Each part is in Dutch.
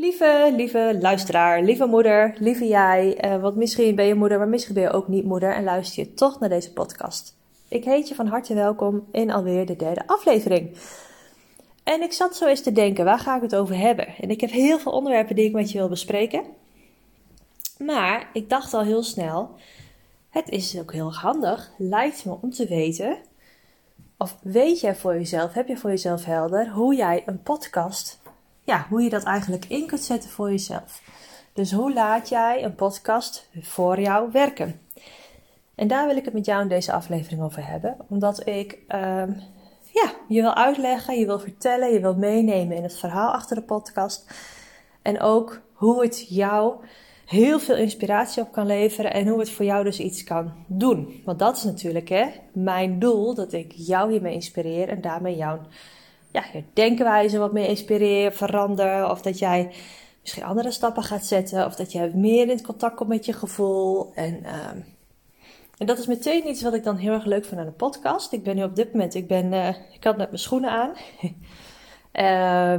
Lieve, lieve luisteraar, lieve moeder, lieve jij. Uh, want misschien ben je moeder, maar misschien ben je ook niet moeder en luister je toch naar deze podcast. Ik heet je van harte welkom in alweer de derde aflevering. En ik zat zo eens te denken, waar ga ik het over hebben? En ik heb heel veel onderwerpen die ik met je wil bespreken. Maar ik dacht al heel snel, het is ook heel handig, lijkt me om te weten, of weet jij voor jezelf, heb je voor jezelf helder, hoe jij een podcast ja, hoe je dat eigenlijk in kunt zetten voor jezelf. Dus hoe laat jij een podcast voor jou werken? En daar wil ik het met jou in deze aflevering over hebben. Omdat ik um, ja, je wil uitleggen, je wil vertellen, je wil meenemen in het verhaal achter de podcast. En ook hoe het jou heel veel inspiratie op kan leveren en hoe het voor jou dus iets kan doen. Want dat is natuurlijk hè, mijn doel, dat ik jou hiermee inspireer en daarmee jouw ja, je denkenwijze wat meer inspireer, verander. Of dat jij misschien andere stappen gaat zetten. Of dat jij meer in contact komt met je gevoel. En, uh, en dat is meteen iets wat ik dan heel erg leuk vind aan de podcast. Ik ben nu op dit moment, ik, ben, uh, ik had net mijn schoenen aan.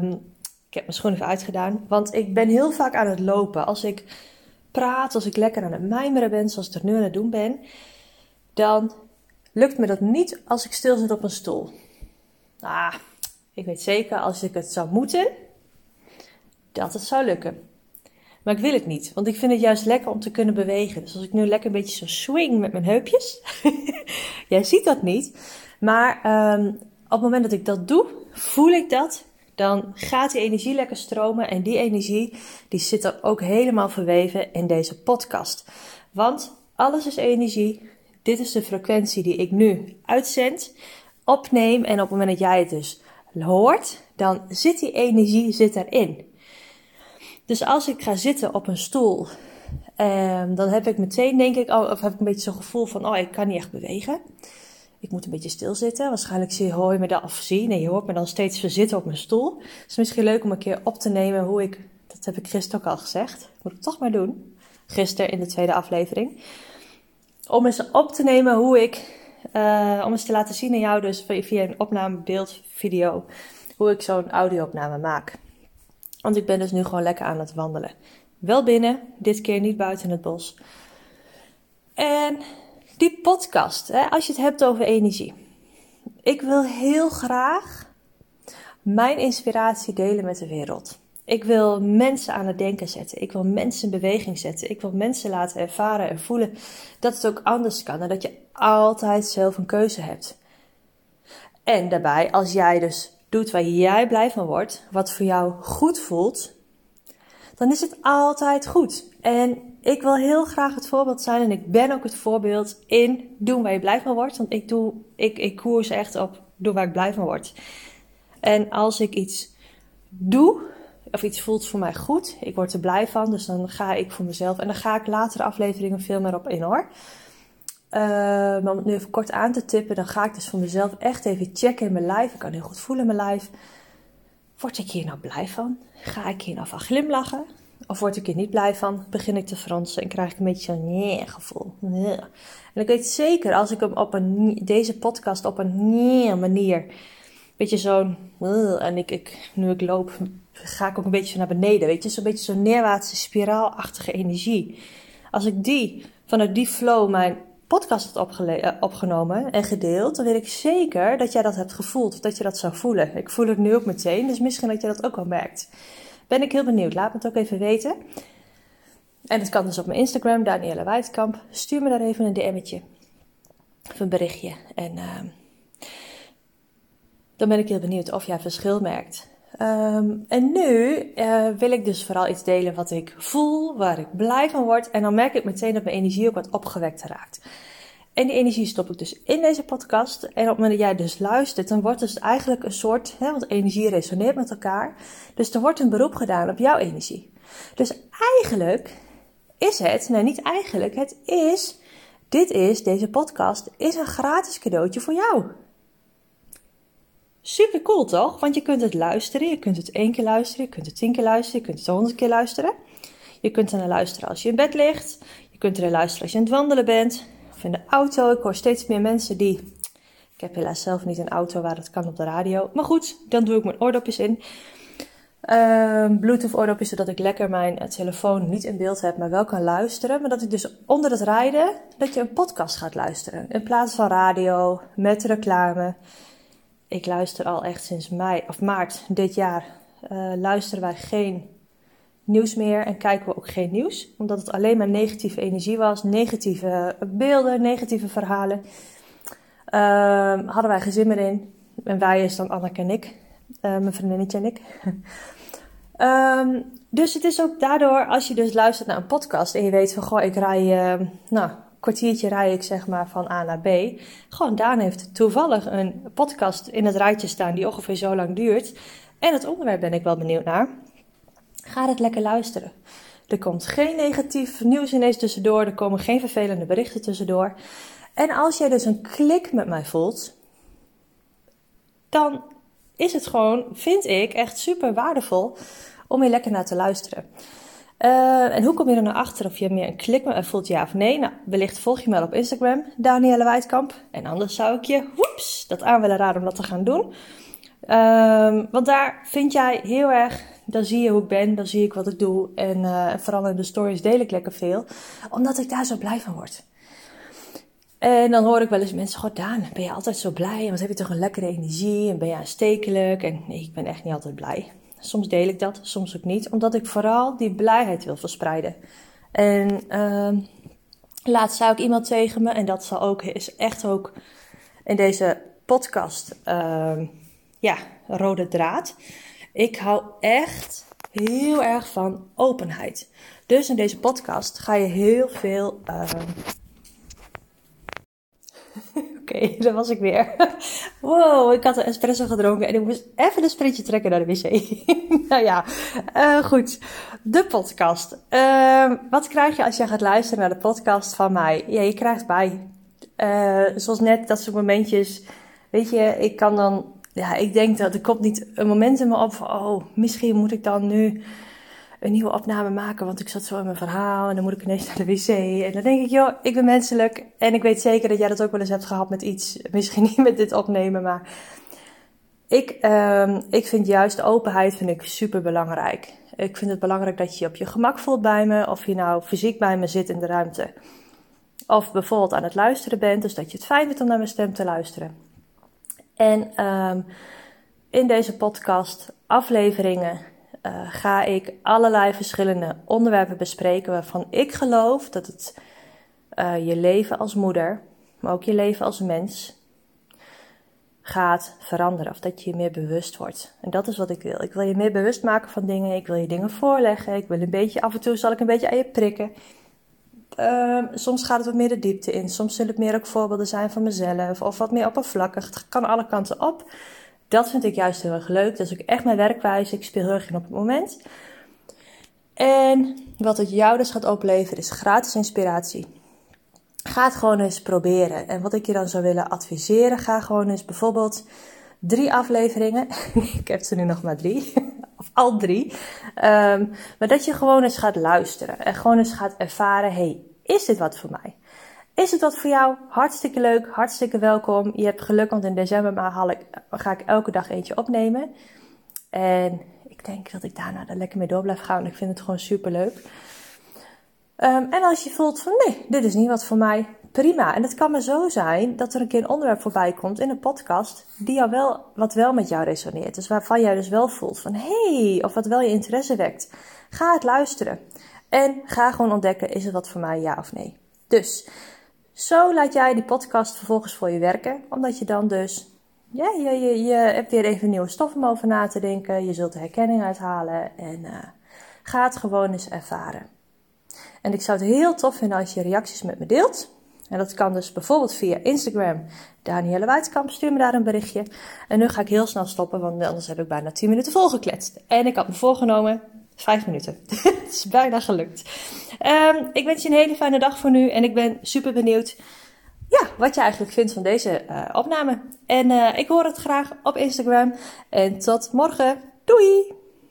um, ik heb mijn schoenen even uitgedaan. Want ik ben heel vaak aan het lopen. Als ik praat, als ik lekker aan het mijmeren ben, zoals ik er nu aan het doen ben. Dan lukt me dat niet als ik stil zit op een stoel. Ah, ik weet zeker als ik het zou moeten, dat het zou lukken. Maar ik wil het niet, want ik vind het juist lekker om te kunnen bewegen. Dus als ik nu lekker een beetje zo swing met mijn heupjes. Jij ziet dat niet. Maar um, op het moment dat ik dat doe, voel ik dat. Dan gaat die energie lekker stromen. En die energie die zit er ook helemaal verweven in deze podcast. Want alles is energie. Dit is de frequentie die ik nu uitzend, opneem. En op het moment dat jij het dus hoort, dan zit die energie zit erin. Dus als ik ga zitten op een stoel, um, dan heb ik meteen, denk ik, of heb ik een beetje zo'n gevoel van, oh, ik kan niet echt bewegen. Ik moet een beetje stilzitten. Waarschijnlijk hoor je me dan, of zie, nee, je hoort me dan steeds verzitten op mijn stoel. Het is misschien leuk om een keer op te nemen hoe ik, dat heb ik gisteren ook al gezegd, moet ik toch maar doen. Gisteren in de tweede aflevering. Om eens op te nemen hoe ik uh, om eens te laten zien aan jou dus via een opname, beeld, video, hoe ik zo'n audio-opname maak. Want ik ben dus nu gewoon lekker aan het wandelen. Wel binnen, dit keer niet buiten het bos. En die podcast, hè, als je het hebt over energie. Ik wil heel graag mijn inspiratie delen met de wereld. Ik wil mensen aan het denken zetten. Ik wil mensen in beweging zetten. Ik wil mensen laten ervaren en voelen dat het ook anders kan. En dat je altijd zelf een keuze hebt. En daarbij, als jij dus doet waar jij blij van wordt, wat voor jou goed voelt, dan is het altijd goed. En ik wil heel graag het voorbeeld zijn en ik ben ook het voorbeeld in doen waar je blij van wordt. Want ik, doe, ik, ik koers echt op doen waar ik blij van word. En als ik iets doe of iets voelt voor mij goed, ik word er blij van, dus dan ga ik voor mezelf. En dan ga ik later afleveringen veel meer op in hoor. Uh, maar om het nu even kort aan te tippen, dan ga ik dus voor mezelf echt even checken in mijn lijf. Ik kan heel goed voelen in mijn lijf. Word ik hier nou blij van? Ga ik hier nou van glimlachen? Of word ik hier niet blij van? Begin ik te fransen en krijg ik een beetje zo'n nee gevoel. En ik weet zeker, als ik hem op een, deze podcast op een nee manier, beetje zo'n, en ik, ik, nu ik loop, ga ik ook een beetje naar beneden. Weet je, zo'n beetje zo'n neerwaartse spiraalachtige energie. Als ik die, vanuit die flow, mijn podcast had eh, opgenomen en gedeeld, dan weet ik zeker dat jij dat hebt gevoeld. Of dat je dat zou voelen. Ik voel het nu ook meteen, dus misschien dat je dat ook wel merkt. Ben ik heel benieuwd. Laat me het ook even weten. En het kan dus op mijn Instagram, Danielle Wijdkamp. Stuur me daar even een DM'tje. Of een berichtje. En uh, dan ben ik heel benieuwd of jij verschil merkt. Um, en nu uh, wil ik dus vooral iets delen wat ik voel, waar ik blij van word. En dan merk ik meteen dat mijn energie ook wat opgewekt raakt. En die energie stop ik dus in deze podcast. En op het moment dat jij dus luistert, dan wordt dus eigenlijk een soort, hè, want energie resoneert met elkaar. Dus er wordt een beroep gedaan op jouw energie. Dus eigenlijk is het, nee niet eigenlijk, het is, dit is, deze podcast, is een gratis cadeautje voor jou. Super cool toch? Want je kunt het luisteren. Je kunt het één keer luisteren. Je kunt het tien keer luisteren. Je kunt het honderd keer luisteren. Je kunt er naar luisteren als je in bed ligt. Je kunt er naar luisteren als je aan het wandelen bent. Of in de auto. Ik hoor steeds meer mensen die. Ik heb helaas zelf niet een auto waar het kan op de radio. Maar goed, dan doe ik mijn oordopjes in. Um, Bluetooth oordopjes, zodat ik lekker mijn uh, telefoon niet in beeld heb, maar wel kan luisteren. Maar dat ik dus onder het rijden, dat je een podcast gaat luisteren. In plaats van radio, met reclame. Ik luister al echt sinds mei, of maart dit jaar, uh, luisteren wij geen nieuws meer en kijken we ook geen nieuws. Omdat het alleen maar negatieve energie was, negatieve beelden, negatieve verhalen. Um, hadden wij geen zin meer in. En wij is dan Anneke en ik, uh, mijn vriendinnetje en ik. um, dus het is ook daardoor, als je dus luistert naar een podcast en je weet van, goh, ik rij, uh, nou, kwartiertje rij ik zeg maar van A naar B. Gewoon Daan heeft toevallig een podcast in het rijtje staan die ongeveer zo lang duurt. En het onderwerp ben ik wel benieuwd naar. Ga het lekker luisteren. Er komt geen negatief nieuws ineens tussendoor. Er komen geen vervelende berichten tussendoor. En als jij dus een klik met mij voelt, dan is het gewoon, vind ik, echt super waardevol om hier lekker naar te luisteren. Uh, en hoe kom je er nou achter of je meer een klik mij voelt, ja of nee? Nou, wellicht volg je me op Instagram, Danielle Wijdkamp. En anders zou ik je, woeps, dat aan willen raden om dat te gaan doen. Uh, want daar vind jij heel erg, dan zie je hoe ik ben, dan zie ik wat ik doe. En uh, vooral in de stories deel ik lekker veel, omdat ik daar zo blij van word. En dan hoor ik wel eens mensen, goh Daan, ben je altijd zo blij? En wat heb je toch een lekkere energie? En ben je aanstekelijk? En nee, ik ben echt niet altijd blij. Soms deel ik dat, soms ook niet. Omdat ik vooral die blijheid wil verspreiden. En uh, laatst zou ik iemand tegen me, en dat zal ook, is echt ook in deze podcast, uh, ja, rode draad. Ik hou echt heel erg van openheid. Dus in deze podcast ga je heel veel Oké, okay, daar was ik weer. Wow, ik had een espresso gedronken en ik moest even een sprintje trekken naar de wc. nou ja, uh, goed. De podcast. Uh, wat krijg je als je gaat luisteren naar de podcast van mij? Ja, je krijgt bij. Uh, zoals net dat soort momentjes. Weet je, ik kan dan. Ja, ik denk dat er komt niet een moment in me op van, oh, misschien moet ik dan nu een nieuwe opname maken, want ik zat zo in mijn verhaal en dan moet ik ineens naar de wc. En dan denk ik, joh, ik ben menselijk en ik weet zeker dat jij dat ook wel eens hebt gehad met iets, misschien niet met dit opnemen, maar ik, um, ik vind juist openheid vind ik super belangrijk. Ik vind het belangrijk dat je je op je gemak voelt bij me, of je nou fysiek bij me zit in de ruimte. Of bijvoorbeeld aan het luisteren bent, dus dat je het fijn vindt om naar mijn stem te luisteren. En um, in deze podcast afleveringen uh, ga ik allerlei verschillende onderwerpen bespreken waarvan ik geloof dat het uh, je leven als moeder, maar ook je leven als mens gaat veranderen. Of dat je je meer bewust wordt. En dat is wat ik wil. Ik wil je meer bewust maken van dingen. Ik wil je dingen voorleggen. Ik wil een beetje, af en toe zal ik een beetje aan je prikken. Uh, soms gaat het wat meer de diepte in. Soms zullen het meer ook voorbeelden zijn van mezelf. Of wat meer oppervlakkig. Het kan alle kanten op. Dat vind ik juist heel erg leuk. Dat is ook echt mijn werkwijze. Ik speel heel erg in op het moment. En wat het jou dus gaat opleveren is gratis inspiratie. Ga het gewoon eens proberen. En wat ik je dan zou willen adviseren, ga gewoon eens bijvoorbeeld drie afleveringen. ik heb ze nu nog maar drie. of al drie. Um, maar dat je gewoon eens gaat luisteren. En gewoon eens gaat ervaren, hey, is dit wat voor mij? Is het wat voor jou? Hartstikke leuk, hartstikke welkom. Je hebt geluk, want in december ga ik elke dag eentje opnemen. En ik denk dat ik daarna er lekker mee door blijf gaan. Ik vind het gewoon super leuk. Um, en als je voelt van nee, dit is niet wat voor mij, prima. En het kan maar zo zijn dat er een keer een onderwerp voorbij komt in een podcast die jou wel, wat wel met jou resoneert. Dus waarvan jij dus wel voelt van hey, of wat wel je interesse wekt. Ga het luisteren. En ga gewoon ontdekken, is het wat voor mij, ja of nee. Dus zo laat jij die podcast vervolgens voor je werken, omdat je dan dus, ja, je, je, je hebt weer even nieuwe stof om over na te denken. Je zult de herkenning uithalen en uh, ga het gewoon eens ervaren. En ik zou het heel tof vinden als je reacties met me deelt. En dat kan dus bijvoorbeeld via Instagram, Danielle Weitkamp. Stuur me daar een berichtje. En nu ga ik heel snel stoppen, want anders heb ik bijna 10 minuten volgekletst. En ik had me voorgenomen Vijf minuten. Het is bijna gelukt. Um, ik wens je een hele fijne dag voor nu. En ik ben super benieuwd ja, wat je eigenlijk vindt van deze uh, opname. En uh, ik hoor het graag op Instagram. En tot morgen. Doei!